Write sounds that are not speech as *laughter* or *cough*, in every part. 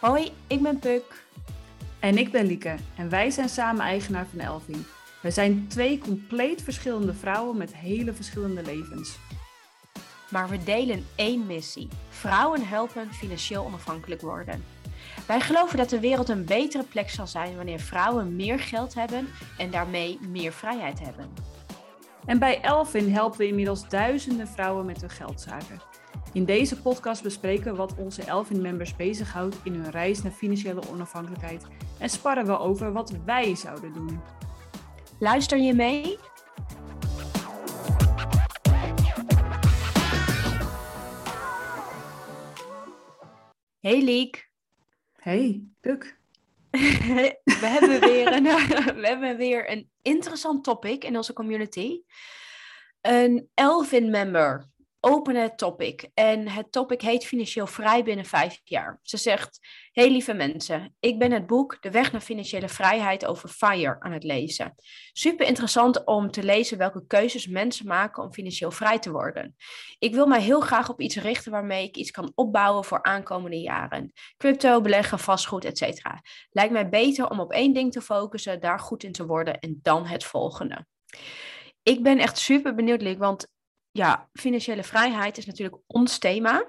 Hoi, ik ben Puk. En ik ben Lieke en wij zijn samen eigenaar van Elving. Wij zijn twee compleet verschillende vrouwen met hele verschillende levens. Maar we delen één missie: vrouwen helpen financieel onafhankelijk worden. Wij geloven dat de wereld een betere plek zal zijn wanneer vrouwen meer geld hebben en daarmee meer vrijheid hebben. En bij Elvin helpen we inmiddels duizenden vrouwen met hun geldzaken. In deze podcast bespreken we wat onze Elvin-members bezighoudt in hun reis naar financiële onafhankelijkheid en sparren we over wat wij zouden doen. Luister je mee? Hey Liek. Hey, Puk. *laughs* we, hebben weer een, *laughs* we hebben weer een interessant topic in onze community. Een Elvin-member openen het topic. En het topic heet Financieel Vrij binnen vijf jaar. Ze zegt: Hey lieve mensen, ik ben het boek De Weg naar Financiële Vrijheid over FIRE aan het lezen. Super interessant om te lezen welke keuzes mensen maken om financieel vrij te worden. Ik wil mij heel graag op iets richten waarmee ik iets kan opbouwen voor aankomende jaren. Crypto, beleggen, vastgoed, etc. Lijkt mij beter om op één ding te focussen, daar goed in te worden en dan het volgende. Ik ben echt super benieuwd, Liek, want ja, financiële vrijheid is natuurlijk ons thema.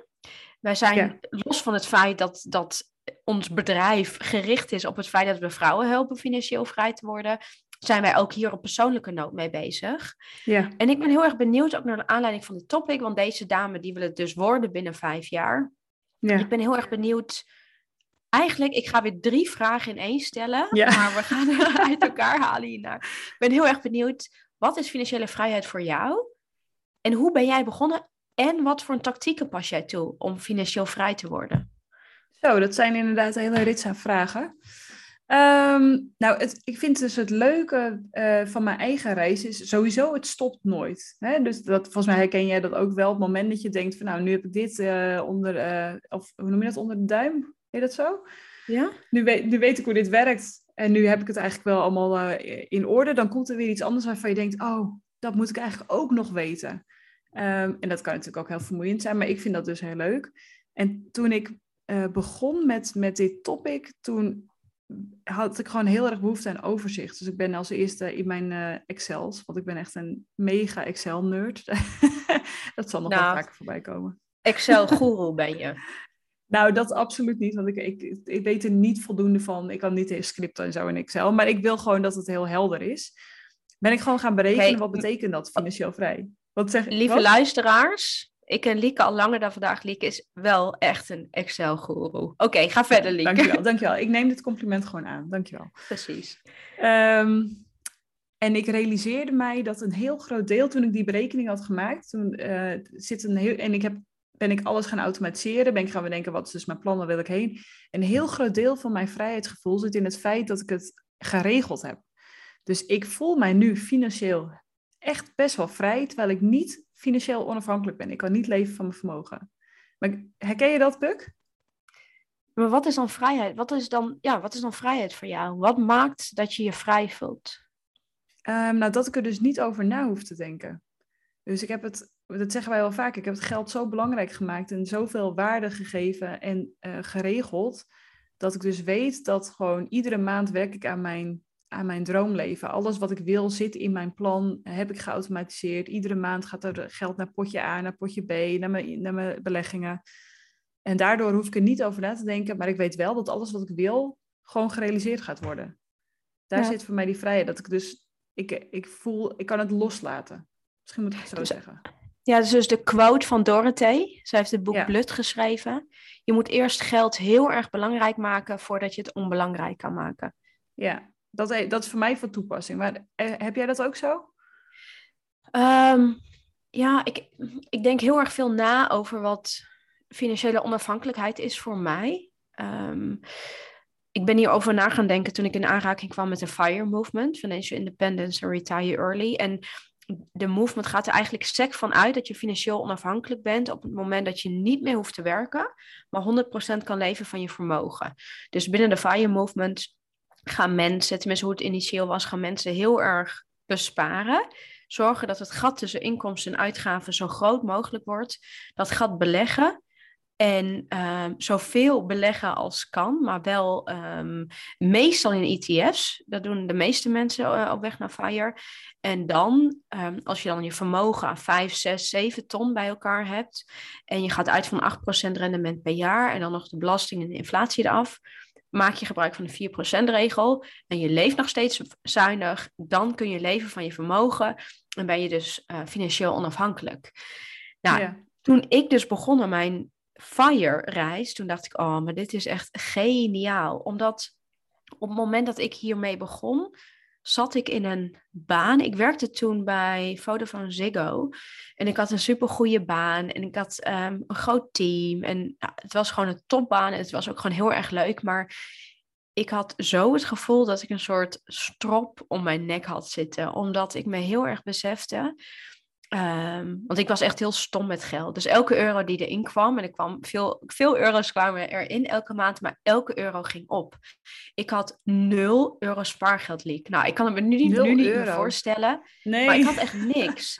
Wij zijn los van het feit dat, dat ons bedrijf gericht is op het feit dat we vrouwen helpen financieel vrij te worden, zijn wij ook hier op persoonlijke noot mee bezig. Ja. En ik ben heel erg benieuwd ook naar de aanleiding van dit topic, want deze dame die wil het dus worden binnen vijf jaar. Ja. Ik ben heel erg benieuwd. Eigenlijk, ik ga weer drie vragen in één stellen, ja. maar we gaan *laughs* uit elkaar halen hiernaar. Ik ben heel erg benieuwd, wat is financiële vrijheid voor jou? En hoe ben jij begonnen? En wat voor tactieken pas jij toe om financieel vrij te worden? Zo, dat zijn inderdaad hele rits aan vragen. Ehm, nou, het, ik vind dus het leuke uh, van mijn eigen reis is sowieso, het stopt nooit. Hè? Dus dat, volgens mij herken jij dat ook wel. Op het moment dat je denkt van nou, nu heb ik dit uh, onder, uh, of hoe noem je dat, onder de duim? Heet dat zo? Ja. Nu weet, nu weet ik hoe dit werkt en nu heb ik het eigenlijk wel allemaal in orde. Dan komt er weer iets anders waarvan je denkt, oh, dat moet ik eigenlijk ook nog weten. Ehm, en dat kan natuurlijk ook heel vermoeiend zijn, maar ik vind dat dus heel leuk. En toen ik uh, begon met, met dit topic, toen had ik gewoon heel erg behoefte aan overzicht. Dus ik ben als eerste in mijn uh, Excels, want ik ben echt een mega Excel-nerd. *laughs* dat zal nog nou, wel vaker voorbij komen. Excel-guru *laughs* ben je. Nou, dat absoluut niet, want ik, ik, ik weet er niet voldoende van. Ik kan niet eens scripten en zo in Excel, maar ik wil gewoon dat het heel helder is. Ben ik gewoon gaan berekenen, wat betekent dat financieel vrij? Wat zeg, Lieve luisteraars, ik en Lieke al langer dan vandaag. Lieke is wel echt een Excel-guru. Oké, ga verder, Lieke. Dankjewel, dankjewel. Ik neem dit compliment gewoon aan. Dankjewel. Precies. Um, en ik realiseerde mij dat een heel groot deel, toen ik die berekening had gemaakt, toen uh, zit een heel, en ik heb, ben ik alles gaan automatiseren, ben ik gaan bedenken, wat is dus mijn plan, waar wil ik heen? Een heel groot deel van mijn vrijheidsgevoel zit in het feit dat ik het geregeld heb. Dus ik voel mij nu financieel echt best wel vrij, terwijl ik niet financieel onafhankelijk ben. Ik kan niet leven van mijn vermogen. Maar herken je dat, Puk? Maar wat is dan vrijheid? Wat is dan, ja, wat is dan vrijheid voor jou? Wat maakt dat je je vrij voelt? Um, nou, dat ik er dus niet over na hoef te denken. Dus ik heb het, dat zeggen wij wel vaak, ik heb het geld zo belangrijk gemaakt en zoveel waarde gegeven en uh, geregeld, dat ik dus weet dat gewoon iedere maand werk ik aan mijn aan mijn droomleven. Alles wat ik wil zit in mijn plan, heb ik geautomatiseerd. Iedere maand gaat er geld naar potje A, naar potje B, naar mijn, naar mijn beleggingen. En daardoor hoef ik er niet over na te denken, maar ik weet wel dat alles wat ik wil gewoon gerealiseerd gaat worden. Daar zit voor mij die vrijheid, dat ik dus, ik, ik voel, ik kan het loslaten. Misschien moet ik het zo dus, zeggen. Ja, dus, dus de quote van Dorothee. Zij heeft het boek ja. Blut geschreven. Je moet eerst geld heel erg belangrijk maken voordat je het onbelangrijk kan maken. Ja, dat, dat is voor mij van toepassing. Maar eh, heb jij dat ook zo? Um, ja, ik, ik denk heel erg veel na over wat financiële onafhankelijkheid is voor mij. Um, ik ben hierover na gaan denken toen ik in aanraking kwam met de FIRE movement, Financial Independence and Retire Early. En de movement gaat er eigenlijk sec van uit dat je financieel onafhankelijk bent op het moment dat je niet meer hoeft te werken, maar 100% kan leven van je vermogen. Dus binnen de FIRE movement gaan mensen, tenminste hoe het initieel was, gaan mensen heel erg besparen. Zorgen dat het gat tussen inkomsten en uitgaven zo groot mogelijk wordt. Dat gat beleggen. En um, zoveel beleggen als kan, maar wel um, meestal in ETF's. Dat doen de meeste mensen uh, op weg naar FIRE. En dan, um, als je dan je vermogen aan 5, 6, 7 ton bij elkaar hebt. En je gaat uit van 8% rendement per jaar. En dan nog de belasting en de inflatie eraf. Maak je gebruik van de 4% regel. En je leeft nog steeds zuinig. Dan kun je leven van je vermogen. En ben je dus uh, financieel onafhankelijk. Nou, ja. toen ik dus begon aan mijn FIRE-reis, toen dacht ik, oh, maar dit is echt geniaal. Omdat op het moment dat ik hiermee begon, zat ik in een baan. Ik werkte toen bij Vodafone Ziggo. En ik had een supergoeie baan. En ik had um, een groot team. En nou, het was gewoon een topbaan. En het was ook gewoon heel erg leuk. Maar ik had zo het gevoel dat ik een soort strop om mijn nek had zitten. Omdat ik me heel erg besefte Um, want ik was echt heel stom met geld. Dus elke euro die erin kwam, en er kwam veel, veel euro's kwamen erin elke maand, maar elke euro ging op. Ik had 0 euro spaargeld leak. Nou, ik kan het me nu, nu niet meer voorstellen. Nee. Maar ik had *laughs* echt niks.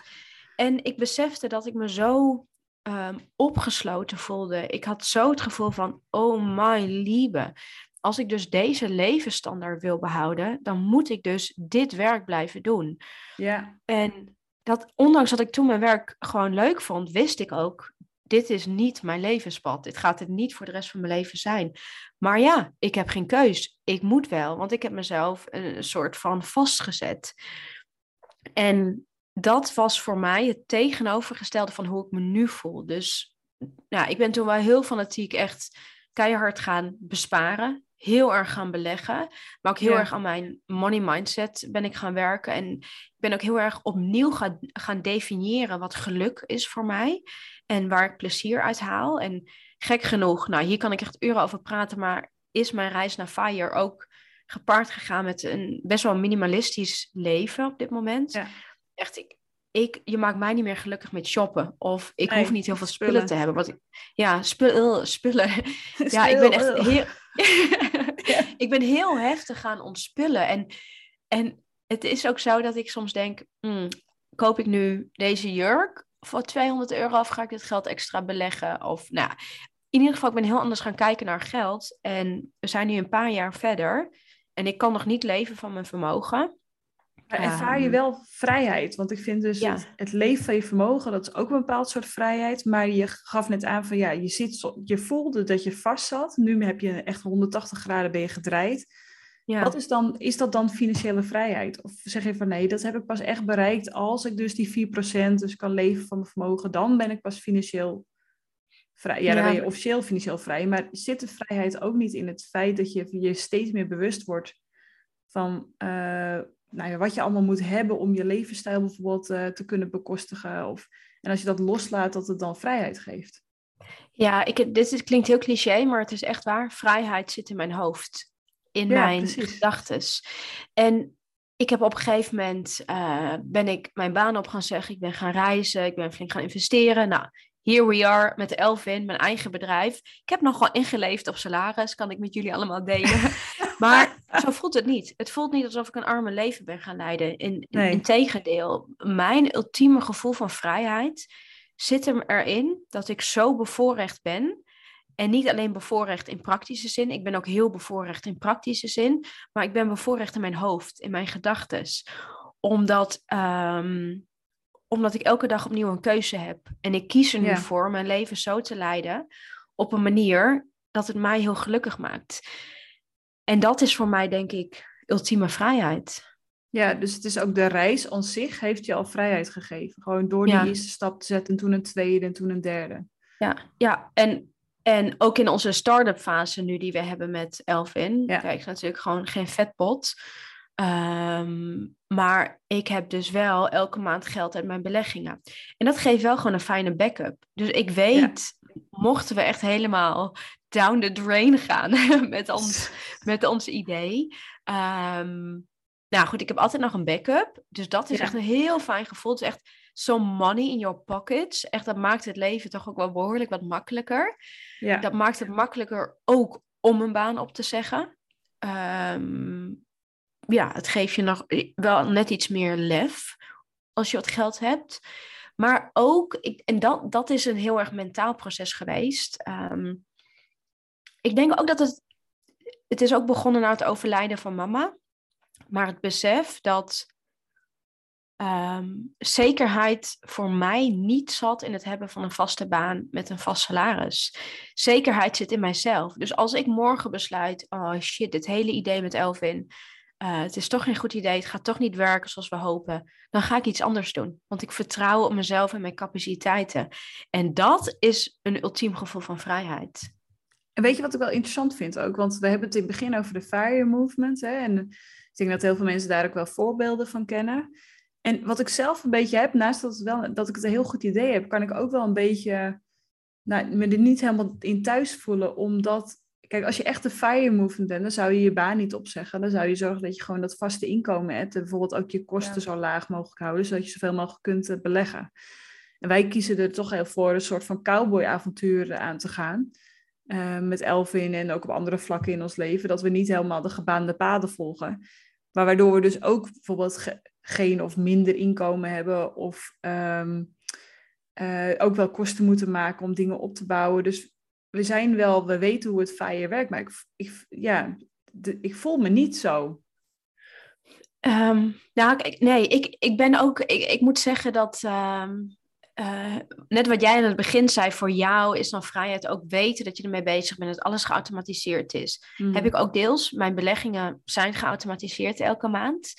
en ik besefte dat ik me zo um, opgesloten voelde. Ik had zo het gevoel van, oh my lieve. Als ik dus deze levensstandaard wil behouden, dan moet ik dus dit werk blijven doen. Ja. En dat ondanks dat ik toen mijn werk gewoon leuk vond, wist ik ook, dit is niet mijn levenspad. Dit gaat het niet voor de rest van mijn leven zijn. Maar ja, ik heb geen keus. Ik moet wel, want ik heb mezelf een soort van vastgezet. En dat was voor mij het tegenovergestelde van hoe ik me nu voel. Dus ja, ik ben toen wel heel fanatiek echt keihard gaan besparen heel erg gaan beleggen. Maar ook heel erg aan mijn money mindset ben ik gaan werken. En ik ben ook heel erg opnieuw gaan, gaan definiëren wat geluk is voor mij. En waar ik plezier uit haal. En gek genoeg, nou hier kan ik echt uren over praten. Maar is mijn reis naar FIRE ook gepaard gegaan met een best wel minimalistisch leven op dit moment. Ja. Echt, ik, ik, je maakt mij niet meer gelukkig met shoppen. Of ik hoef niet heel veel spullen, te hebben. Ik, ja, spul, spullen. *laughs* ja, ik ben echt heel, *laughs* ik ben heel heftig gaan ontspullen. En, en het is ook zo dat ik soms denk, hmm, koop ik nu deze jurk voor 200 euro of ga ik dit geld extra beleggen? Of nou, in ieder geval, ik ben heel anders gaan kijken naar geld. En we zijn nu een paar jaar verder. En ik kan nog niet leven van mijn vermogen. Maar ervaar je wel vrijheid? Want ik vind dus het, het, leven van je vermogen, dat is ook een bepaald soort vrijheid. Maar je gaf net aan van ja, je, zit, je voelde dat je vast zat. Nu heb je echt 180 graden ben je gedraaid. Ja. Wat is, dan, is dat dan financiële vrijheid? Of zeg je van nee, dat heb ik pas echt bereikt als ik dus die 4% dus kan leven van mijn vermogen. Dan ben ik pas financieel vrij. Ja, dan ben je officieel financieel vrij. Maar zit de vrijheid ook niet in het feit dat je je steeds meer bewust wordt van... Uh, nou ja, wat je allemaal moet hebben om je levensstijl bijvoorbeeld uh, te kunnen bekostigen. Of, en als je dat loslaat, dat het dan vrijheid geeft. Ja, ik, dit is, klinkt heel cliché, maar het is echt waar. Vrijheid zit in mijn hoofd, in mijn gedachten. En ik heb op een gegeven moment, uh, ben ik mijn baan op gaan zeggen. Ik ben gaan reizen, ik ben flink gaan investeren. Nou, here we are met Elvin, mijn eigen bedrijf. Ik heb nog wel ingeleefd op salaris, kan ik met jullie allemaal delen. *laughs* maar *laughs* zo voelt het niet. Het voelt niet alsof ik een arme leven ben gaan leiden. In, nee. Integendeel, mijn ultieme gevoel van vrijheid zit hem erin dat ik zo bevoorrecht ben. En niet alleen bevoorrecht in praktische zin. Ik ben ook heel bevoorrecht in praktische zin. Maar ik ben bevoorrecht in mijn hoofd, in mijn gedachten. Omdat ehm, omdat ik elke dag opnieuw een keuze heb. En ik kies er nu voor mijn leven zo te leiden op een manier dat het mij heel gelukkig maakt. En dat is voor mij, denk ik, ultieme vrijheid. Ja, dus het is ook de reis aan zich heeft je al vrijheid gegeven. Gewoon door die eerste stap te zetten en toen een tweede en toen een derde. Ja, ja. En, en ook in onze start-up fase nu die we hebben met Elvin. Ja. Kijk, natuurlijk gewoon geen vetpot. Ehm, maar ik heb dus wel elke maand geld uit mijn beleggingen. En dat geeft wel gewoon een fijne backup. Dus ik weet, mochten we echt helemaal down the drain gaan *laughs* met, ons, *laughs* met ons idee. Um, nou goed, ik heb altijd nog een backup. Dus dat is echt een heel fijn gevoel. Het is echt zo'n money in your pockets. Echt, dat maakt het leven toch ook wel behoorlijk wat makkelijker. Ja. Dat maakt het makkelijker ook om een baan op te zeggen. Um, ja, het geeft je nog wel net iets meer lef als je wat geld hebt. Maar ook, ik, en dat, dat is een heel erg mentaal proces geweest. Ehm, ik denk ook dat het, het is ook begonnen na het overlijden van mama. Maar het besef dat Ehm, zekerheid voor mij niet zat in het hebben van een vaste baan met een vast salaris. Zekerheid zit in mijzelf. Dus als ik morgen besluit, oh shit, dit hele idee met Elvin, uh, het is toch geen goed idee, het gaat toch niet werken zoals we hopen, dan ga ik iets anders doen. Want ik vertrouw op mezelf en mijn capaciteiten. En dat is een ultiem gevoel van vrijheid. En weet je wat ik wel interessant vind ook? Want we hebben het in het begin over de FIRE movement. Hè? En ik denk dat heel veel mensen daar ook wel voorbeelden van kennen. En wat ik zelf een beetje heb, naast dat, het wel, dat ik het een heel goed idee heb, kan ik ook wel een beetje nou, me er niet helemaal in thuis voelen. Omdat, kijk, als je echt een fire movement bent, dan zou je je baan niet opzeggen. Dan zou je zorgen dat je gewoon dat vaste inkomen hebt. En bijvoorbeeld ook je kosten zo laag mogelijk houden, zodat je zoveel mogelijk kunt eh, beleggen. En wij kiezen er toch heel voor een soort van cowboy-avontuur aan te gaan. Uh, met Elvin en ook op andere vlakken in ons leven. Dat we niet helemaal de gebaande paden volgen. Maar waardoor we dus ook bijvoorbeeld geen of minder inkomen hebben of ehm, eh, ook wel kosten moeten maken om dingen op te bouwen. Dus we zijn wel, we weten hoe het FIRE werkt, maar ik, ik ja, ik voel me niet zo. Um, nou, nee, ik, ik ben ook, ik, ik moet zeggen dat ehm, uh, net wat jij in het begin zei, voor jou is dan vrijheid ook weten dat je ermee bezig bent, dat alles geautomatiseerd is. Mhm. Heb ik ook deels. Mijn beleggingen zijn geautomatiseerd elke maand.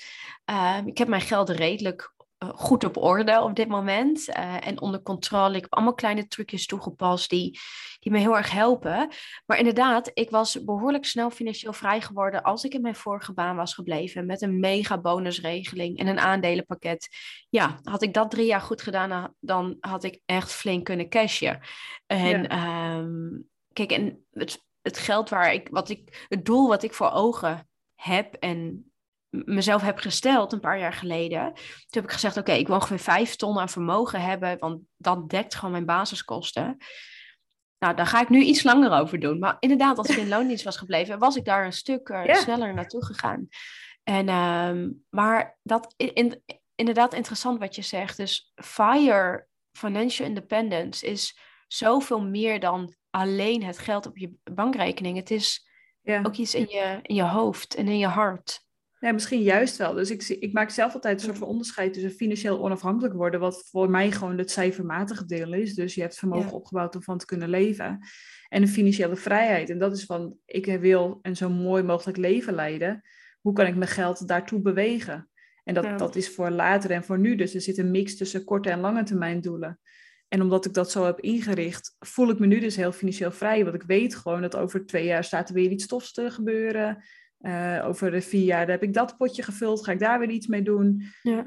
Uh, ik heb mijn geld redelijk eh, goed op orde op dit moment uh, en onder controle. Ik heb allemaal kleine trucjes toegepast die, die me heel erg helpen. Maar inderdaad, ik was behoorlijk snel financieel vrij geworden als ik in mijn vorige baan was gebleven met een mega bonusregeling en een aandelenpakket. Ja, had ik dat drie jaar goed gedaan, dan had ik echt flink kunnen cashen. En ehm, kijk, en het, het geld waar ik, wat ik, het doel wat ik voor ogen heb en mezelf heb gesteld een paar jaar geleden. Toen heb ik gezegd, oké, ik wil ongeveer vijf ton aan vermogen hebben, want dat dekt gewoon mijn basiskosten. Nou, daar ga ik nu iets langer over doen. Maar inderdaad, als ik in *laughs* loondienst was gebleven, was ik daar een stuk uh, sneller naartoe gegaan. En, uh, maar dat in, inderdaad interessant wat je zegt. Dus FIRE, Financial Independence, is zoveel meer dan alleen het geld op je bankrekening. Het is ook iets in je, in je hoofd en in je hart. Ja, misschien juist wel. Dus ik, ik maak zelf altijd een soort van onderscheid tussen financieel onafhankelijk worden, wat voor mij gewoon het cijfermatige deel is. Dus je hebt vermogen opgebouwd om van te kunnen leven. En een financiële vrijheid. En dat is van, ik wil een zo mooi mogelijk leven leiden. Hoe kan ik mijn geld daartoe bewegen? En dat, dat is voor later en voor nu. Dus er zit een mix tussen korte en lange termijn doelen. En omdat ik dat zo heb ingericht, voel ik me nu dus heel financieel vrij. Want ik weet gewoon dat over twee jaar staat er weer iets tofs te gebeuren. Uh, over vier jaar heb ik dat potje gevuld, ga ik daar weer iets mee doen. Ja.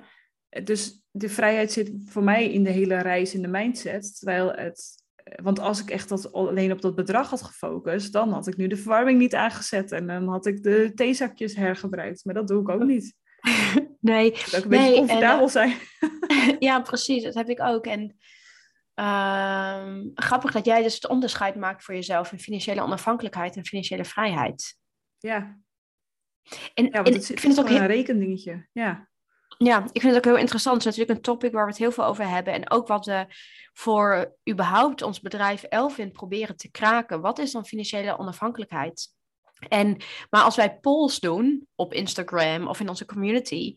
Dus de vrijheid zit voor mij in de hele reis in de mindset. Terwijl het, want als ik echt dat, alleen op dat bedrag had gefocust, dan had ik nu de verwarming niet aangezet en dan had ik de theezakjes hergebruikt. Maar dat doe ik ook niet. *laughs* Nee. Dat ook een beetje comfortabel zijn. *laughs* ja, precies. Dat heb ik ook. En uh, grappig dat jij dus het onderscheid maakt voor jezelf in financiële onafhankelijkheid en financiële vrijheid. Ja, en, ja, het, ik vind het ook heel... een rekendingetje. Ja. ja, ik vind het ook heel interessant. Het is natuurlijk een topic waar we het heel veel over hebben. En ook wat we voor überhaupt ons bedrijf Elvin proberen te kraken. Wat is dan financiële onafhankelijkheid? En, maar als wij polls doen op Instagram of in onze community,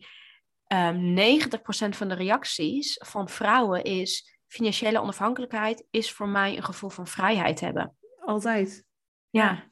um, ehm, 90% van de reacties van vrouwen is financiële onafhankelijkheid is voor mij een gevoel van vrijheid hebben. Altijd. Ja.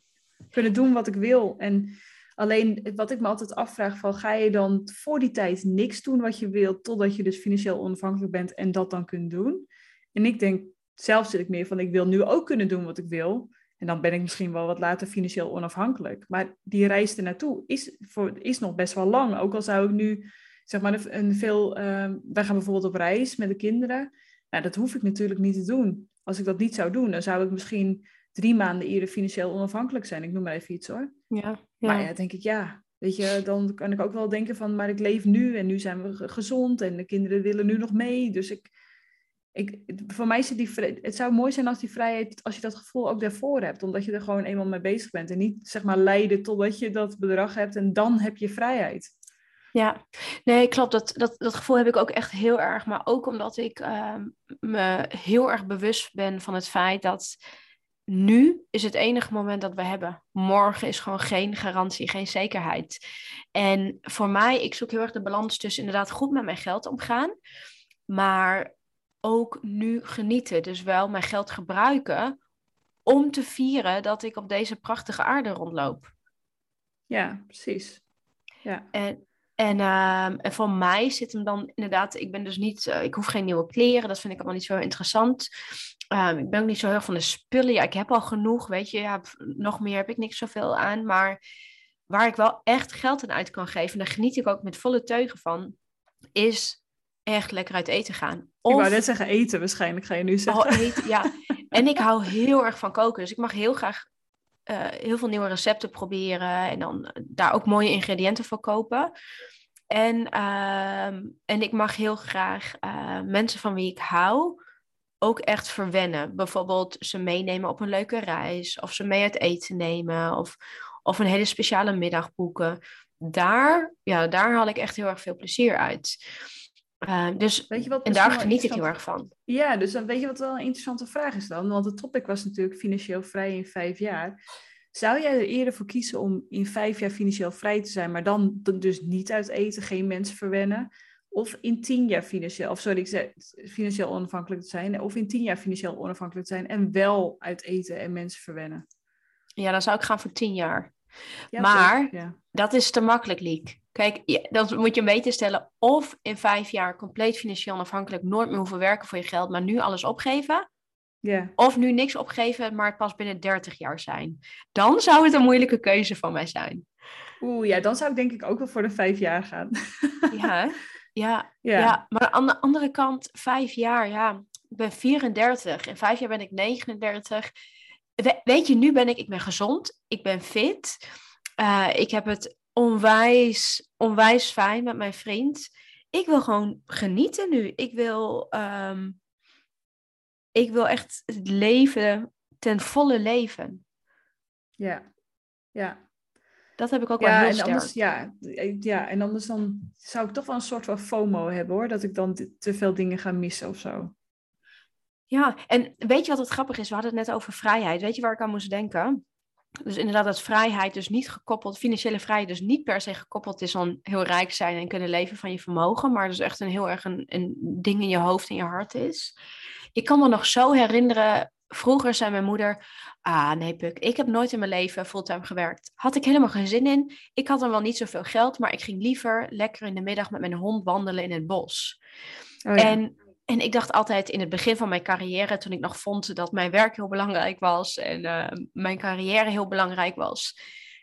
Kunnen doen wat ik wil. En Alleen wat ik me altijd afvraag, van, ga je dan voor die tijd niks doen wat je wilt, totdat je dus financieel onafhankelijk bent en dat dan kunt doen? En ik denk, zelf zit ik meer van, ik wil nu ook kunnen doen wat ik wil. En dan ben ik misschien wel wat later financieel onafhankelijk. Maar die reis er naartoe is, voor, is nog best wel lang. Ook al zou ik nu, zeg maar, een veel... Uh, wij gaan bijvoorbeeld op reis met de kinderen. Nou, dat hoef ik natuurlijk niet te doen. Als ik dat niet zou doen, dan zou ik misschien drie maanden eerder financieel onafhankelijk zijn. Ik noem maar even iets hoor. Ja, ja. Maar ja, denk ik ja. Weet je, dan kan ik ook wel denken van, maar ik leef nu en nu zijn we gezond en de kinderen willen nu nog mee. Dus ik, ik, voor mij is het die, het zou mooi zijn als die vrijheid, als je dat gevoel ook daarvoor hebt, omdat je er gewoon eenmaal mee bezig bent en niet zeg maar lijden totdat je dat bedrag hebt en dan heb je vrijheid. Ja, nee, klopt. Dat, dat, dat gevoel heb ik ook echt heel erg. Maar ook omdat ik ehm, me heel erg bewust ben van het feit dat nu is het enige moment dat we hebben. Morgen is gewoon geen garantie, geen zekerheid. En voor mij, ik zoek heel erg de balans tussen inderdaad goed met mijn geld omgaan, maar ook nu genieten. Dus wel mijn geld gebruiken om te vieren dat ik op deze prachtige aarde rondloop. Ja, precies. Ja. En, en, uh, en voor mij zit hem dan inderdaad, ik ben dus niet, uh, ik hoef geen nieuwe kleren, dat vind ik allemaal niet zo interessant. Um, ik ben ook niet zo heel van de spullen. Ja, ik heb al genoeg, weet je, ja, nog meer heb ik niks zoveel aan. Maar waar ik wel echt geld aan uit kan geven, en daar geniet ik ook met volle teugen van, is echt lekker uit eten gaan. Of... Ik wou net zeggen eten waarschijnlijk, ga je nu zeggen. Oh, eten, ja. En ik hou heel erg van koken, dus ik mag heel graag uh, heel veel nieuwe recepten proberen en dan daar ook mooie ingrediënten voor kopen. En, uh, en ik mag heel graag uh, mensen van wie ik hou ook echt verwennen. Bijvoorbeeld ze meenemen op een leuke reis, of ze mee uit eten nemen, of, of een hele speciale middag boeken. Daar, ja, daar haal ik echt heel erg veel plezier uit. Uh, dus, weet je wat, en daar geniet ik heel erg van. Ja, dus dan weet je wat wel een interessante vraag is dan? Want het topic was natuurlijk financieel vrij in vijf jaar. Zou jij er eerder voor kiezen om in vijf jaar financieel vrij te zijn, maar dan dus niet uit eten, geen mensen verwennen? Of in tien jaar financieel, of sorry, ik zei, financieel onafhankelijk te zijn, of in tien jaar financieel onafhankelijk te zijn en wel uit eten en mensen verwennen? Ja, dan zou ik gaan voor tien jaar. maar dat is te makkelijk, Liek. Kijk, ja, dan moet je een beetje stellen of in vijf jaar compleet financieel onafhankelijk, nooit meer hoeven werken voor je geld, maar nu alles opgeven. Ja. Of nu niks opgeven, maar het pas binnen 30 jaar zijn. Dan zou het een moeilijke keuze van mij zijn. Oeh, ja, dan zou ik denk ik ook wel voor de vijf jaar gaan. Ja, *laughs* ja, ja. ja. maar aan de andere kant, vijf jaar, ja, ik ben 34. In vijf jaar ben ik 39. weet je, nu ben ik, ik ben gezond, ik ben fit. Uh, ik heb het onwijs, onwijs fijn met mijn vriend. Ik wil gewoon genieten nu. Ik wil, um, ik wil echt het leven ten volle leven. Ja, ja. Dat heb ik ook wel heel en sterk. Anders, ja, ja, en anders dan zou ik toch wel een soort van FOMO hebben hoor. Dat ik dan te veel dingen ga missen of zo. Ja, en weet je wat het grappig is? We hadden het net over vrijheid. Weet je waar ik aan moest denken? Dus inderdaad, dat vrijheid dus niet gekoppeld, financiële vrijheid dus niet per se gekoppeld is aan heel rijk zijn en kunnen leven van je vermogen, maar dus echt een heel erg een, een ding in je hoofd en je hart is. Ik kan me nog zo herinneren, vroeger zei mijn moeder, ah nee Puk, ik heb nooit in mijn leven fulltime gewerkt. Had ik helemaal geen zin in. Ik had dan wel niet zoveel geld, maar ik ging liever lekker in de middag met mijn hond wandelen in het bos. Oh ja. En en ik dacht altijd in het begin van mijn carrière, toen ik nog vond dat mijn werk heel belangrijk was en uh, mijn carrière heel belangrijk was,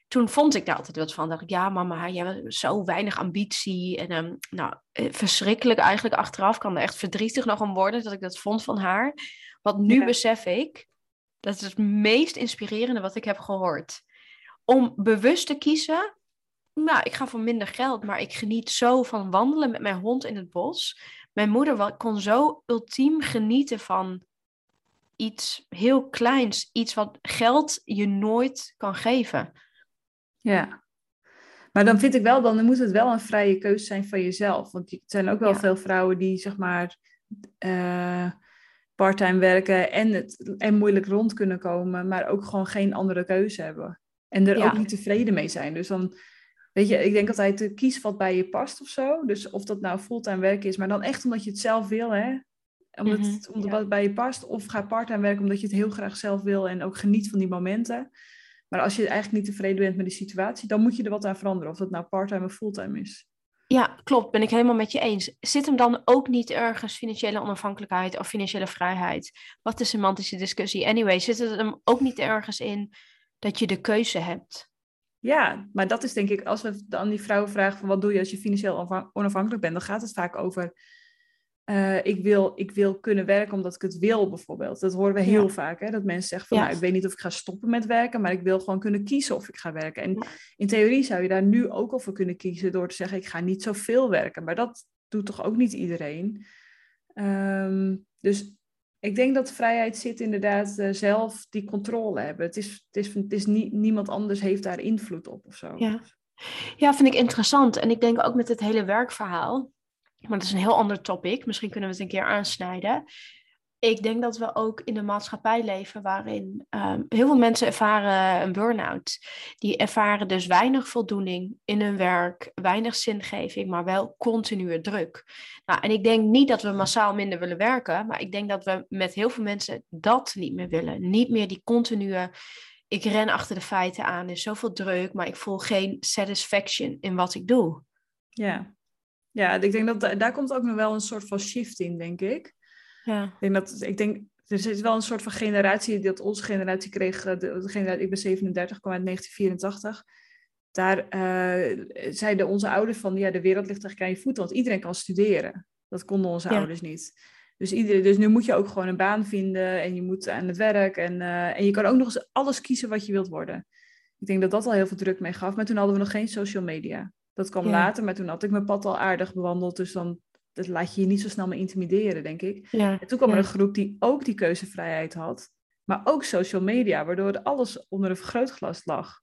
toen vond ik daar altijd wat van. Dacht ik, ja mama, jij hebt zo weinig ambitie. En um, nou, eh, verschrikkelijk eigenlijk achteraf kan er echt verdrietig nog om worden dat ik dat vond van haar. Want nu ja. besef ik, dat is het meest inspirerende wat ik heb gehoord. Om bewust te kiezen, nou, ik ga voor minder geld, maar ik geniet zo van wandelen met mijn hond in het bos mijn moeder kon zo ultiem genieten van iets heel kleins, iets wat geld je nooit kan geven. Ja. Maar dan vind ik wel, dan moet het wel een vrije keuze zijn van jezelf. Want er zijn ook wel ja. veel vrouwen die zeg maar uh, parttime werken en, het, en moeilijk rond kunnen komen, maar ook gewoon geen andere keuze hebben. En er ja. ook niet tevreden mee zijn. Dus dan Weet je, ik denk altijd, kies wat bij je past of zo. Dus of dat nou fulltime werk is, maar dan echt omdat je het zelf wil, hè. Omdat, mm -hmm, omdat ja. wat bij je past. Of ga parttime werken omdat je het heel graag zelf wil en ook geniet van die momenten. Maar als je eigenlijk niet tevreden bent met die situatie, dan moet je er wat aan veranderen. Of dat nou parttime of fulltime is. Ja, klopt. Ben ik helemaal met je eens. Zit hem dan ook niet ergens financiële onafhankelijkheid of financiële vrijheid? Wat de semantische discussie? Anyway, zit het hem ook niet ergens in dat je de keuze hebt? Ja, maar dat is denk ik, als we dan die vrouwen vragen van wat doe je als je financieel onafhankelijk bent, dan gaat het vaak over uh, ik, wil, ik wil kunnen werken omdat ik het wil bijvoorbeeld. Dat horen we heel ja. vaak, hè? dat mensen zeggen van ja. nou, ik weet niet of ik ga stoppen met werken, maar ik wil gewoon kunnen kiezen of ik ga werken. En ja. in theorie zou je daar nu ook al voor kunnen kiezen door te zeggen ik ga niet zoveel werken, maar dat doet toch ook niet iedereen. Um, dus ik denk dat vrijheid zit inderdaad uh, zelf die controle hebben. Het is, het is, het is nie, niemand anders heeft daar invloed op of zo. Ja. Ja, vind ik interessant. En ik denk ook met het hele werkverhaal, maar dat is een heel ander topic. Misschien kunnen we het een keer aansnijden. Ik denk dat we ook in een maatschappij leven waarin ehm, heel veel mensen ervaren een burn-out. Die ervaren dus weinig voldoening in hun werk, weinig zingeving, maar wel continue druk. Nou, en ik denk niet dat we massaal minder willen werken, maar ik denk dat we met heel veel mensen dat niet meer willen. Niet meer die continue ik ren achter de feiten aan, er is zoveel druk, maar ik voel geen satisfaction in wat ik doe. Ja, ja ik denk dat daar komt ook nog wel een soort van shift in, denk ik. Ja. Ik denk dat, ik denk, er zit wel een soort van generatie, dat onze generatie kreeg, eh, de, de generatie, ik ben 37, kwam uit 1984. Daar uh, zeiden onze ouders van, ja, de wereld ligt eigenlijk aan je voeten, want iedereen kan studeren. Dat konden onze ouders niet. Dus, iedereen, dus nu moet je ook gewoon een baan vinden en je moet aan het werk. En, uh, en je kan ook nog eens alles kiezen wat je wilt worden. Ik denk dat dat al heel veel druk mee gaf. Maar toen hadden we nog geen social media. Dat kwam later, maar toen had ik mijn pad al aardig bewandeld. Dus dan dat laat je je niet zo snel meer intimideren, denk ik. Ja. En toen kwam er een groep die ook die keuzevrijheid had. Maar ook social media, waardoor alles onder een vergrootglas lag.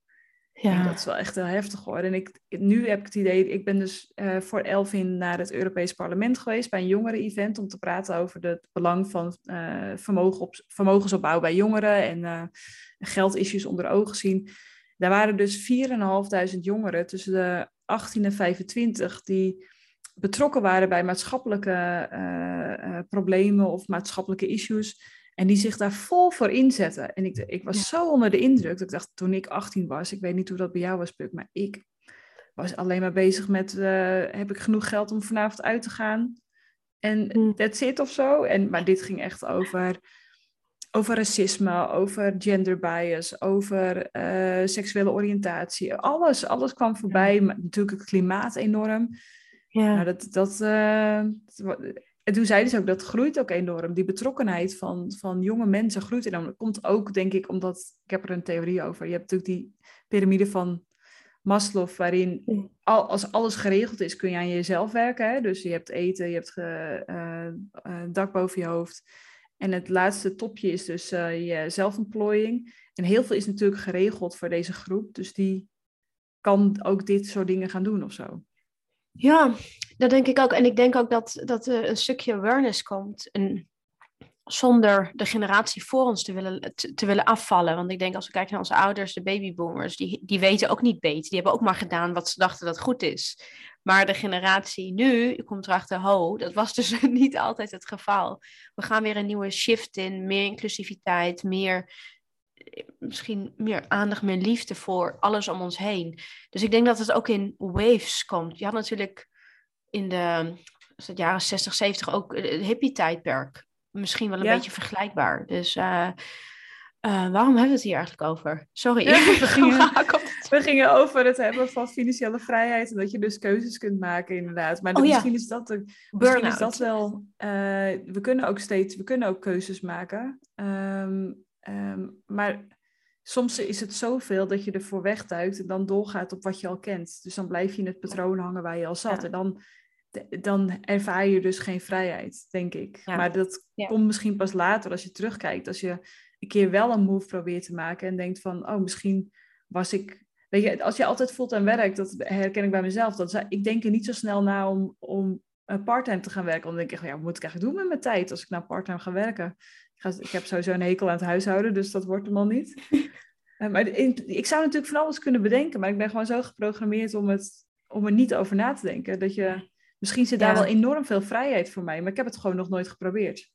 Ja. dat is wel echt heel heftig hoor. En ik, nu heb ik het idee, ik ben dus uh, voor Elvin naar het Europees Parlement geweest bij een jongeren-event om te praten over het belang van uh, vermogen op, vermogensopbouw bij jongeren en uh, geldissues onder ogen zien. Daar waren dus 4.500 jongeren tussen de 18 en 25 die betrokken waren bij maatschappelijke problemen of maatschappelijke issues. En die zich daar vol voor inzetten. En ik, ik was zo onder de indruk dat ik dacht, toen ik 18 was, ik weet niet hoe dat bij jou was, Puk, maar ik was alleen maar bezig met, uh, heb ik genoeg geld om vanavond uit te gaan? En mm. that's it of zo. En, maar dit ging echt over, over racisme, over gender bias, over uh, seksuele oriëntatie. Alles, alles kwam voorbij. Maar natuurlijk het klimaat enorm. Ja. Nou, dat, dat, uh, en toen zeiden ze ook, dat groeit ook enorm. Die betrokkenheid van, van jonge mensen groeit enorm. Dat komt ook, denk ik, omdat, ik heb er een theorie over. Je hebt natuurlijk die piramide van Maslow, waarin al, als alles geregeld is, kun je aan jezelf werken. Hè? Dus je hebt eten, je hebt uh, dak boven je hoofd. En het laatste topje is dus uh, je zelfontplooiing. En heel veel is natuurlijk geregeld voor deze groep. Dus die kan ook dit soort dingen gaan doen of zo. Ja, dat denk ik ook. En ik denk ook dat, dat er een stukje awareness komt. Zonder de generatie voor ons te willen, te, willen afvallen. Want ik denk als we kijken naar onze ouders, de babyboomers, die, die weten ook niet beter. Die hebben ook maar gedaan wat ze dachten dat goed is. Maar de generatie nu, komt erachter, ho, dat was dus *laughs* niet altijd het geval. We gaan weer een nieuwe shift in, meer inclusiviteit, meer misschien meer aandacht, meer liefde voor alles om ons heen. Dus ik denk dat het ook in waves komt. Je had natuurlijk in de, jaren 60, 70 ook het hippie-tijdperk. Misschien wel een beetje vergelijkbaar. Dus uh, waarom hebben we het hier eigenlijk over? Sorry. *laughs* we, gingen, we, gingen, over het hebben van financiële vrijheid. En dat je dus keuzes kunt maken, inderdaad. Maar oh, misschien, is dat, misschien is dat wel. Uh, we kunnen ook steeds, we kunnen ook keuzes maken. Um, Ehm, maar soms is het zoveel dat je ervoor wegduikt en dan doorgaat op wat je al kent. Dus dan blijf je in het patroon hangen waar je al zat. En dan, dan ervaar je dus geen vrijheid, denk ik. Maar dat komt misschien pas later als je terugkijkt. Als je een keer wel een move probeert te maken en denkt van, oh, misschien was ik. Weet je, als je altijd fulltime werkt, dat herken ik bij mezelf. Dat, ik denk er niet zo snel na om, om parttime te gaan werken. Dan denk ik, ja, wat moet ik eigenlijk doen met mijn tijd als ik nou parttime ga werken? ik heb sowieso een hekel aan het huishouden, dus dat wordt hem al niet. *laughs* Eh, maar ik zou natuurlijk van alles kunnen bedenken, maar ik ben gewoon zo geprogrammeerd om, het, om er niet over na te denken. Dat je, misschien zit daar wel enorm veel vrijheid voor mij, maar ik heb het gewoon nog nooit geprobeerd.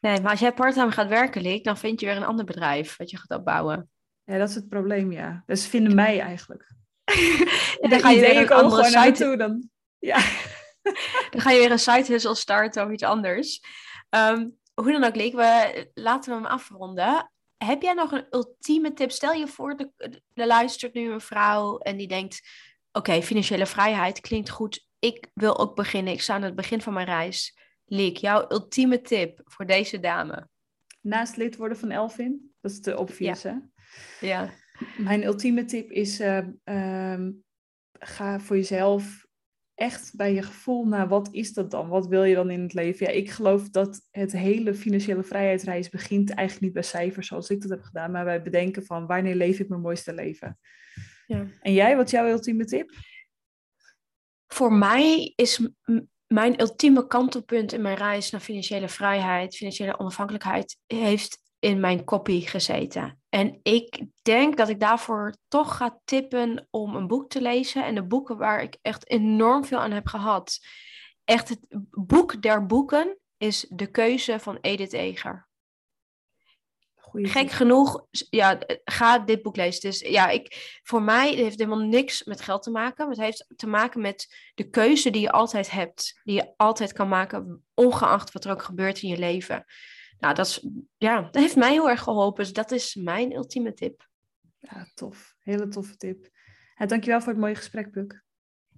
Nee, maar als jij parttime gaat werken, Liek, dan vind je weer een ander bedrijf wat je gaat opbouwen. Ja, dat is het probleem, ja. Dus vinden mij eigenlijk. *laughs* dan ga je weer een andere site... Naartoe, dan... Ja. *laughs* dan ga je weer een site hustle starten of iets anders. Um, hoe dan ook, Leek, we, laten we hem afronden. Heb jij nog een ultieme tip? Stel je voor, de, er luistert nu een vrouw en die denkt... Oké, financiële vrijheid klinkt goed. Ik wil ook beginnen. Ik sta aan het begin van mijn reis. Leek, jouw ultieme tip voor deze dame? Naast lid worden van Elvin. Dat is de obvious, ja. Ja. Mijn ultieme tip is... Uh, ga voor jezelf echt bij je gevoel naar wat is dat dan? Wat wil je dan in het leven? Ja, ik geloof dat het hele financiële vrijheidsreis begint eigenlijk niet bij cijfers zoals ik dat heb gedaan, maar bij bedenken van wanneer leef ik mijn mooiste leven? Ja. En jij, wat is jouw ultieme tip? Voor mij is mijn ultieme kantelpunt in mijn reis naar financiële vrijheid, financiële onafhankelijkheid, heeft in mijn copy gezeten. En ik denk dat ik daarvoor toch ga tippen om een boek te lezen. En de boeken waar ik echt enorm veel aan heb gehad. Echt het boek der boeken is De Keuze van Edith Eger. Gek genoeg, ja, ga dit boek lezen. Dus ja, ik, voor mij heeft het helemaal niks met geld te maken. Het heeft te maken met de keuze die je altijd hebt. Die je altijd kan maken, ongeacht wat er ook gebeurt in je leven. Nou, dat, is, ja, dat heeft mij heel erg geholpen. Dus dat is mijn ultieme tip. Ja, tof. Hele toffe tip. Ja, dankjewel voor het mooie gesprek, Puk.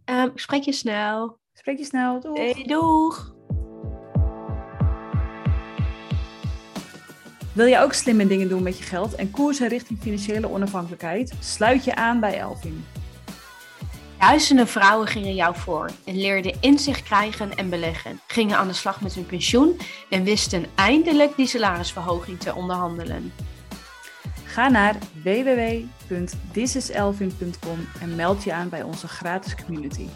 Um, ik spreek je snel. Spreek je snel. Doeg. Hey, doeg. Wil je ook slimme dingen doen met je geld en koersen richting financiële onafhankelijkheid? Sluit je aan bij Elvin. Duizenden vrouwen gingen jou voor en leerden inzicht krijgen en beleggen, gingen aan de slag met hun pensioen en wisten eindelijk die salarisverhoging te onderhandelen. Ga naar www.thisiselvin.com en meld je aan bij onze gratis community.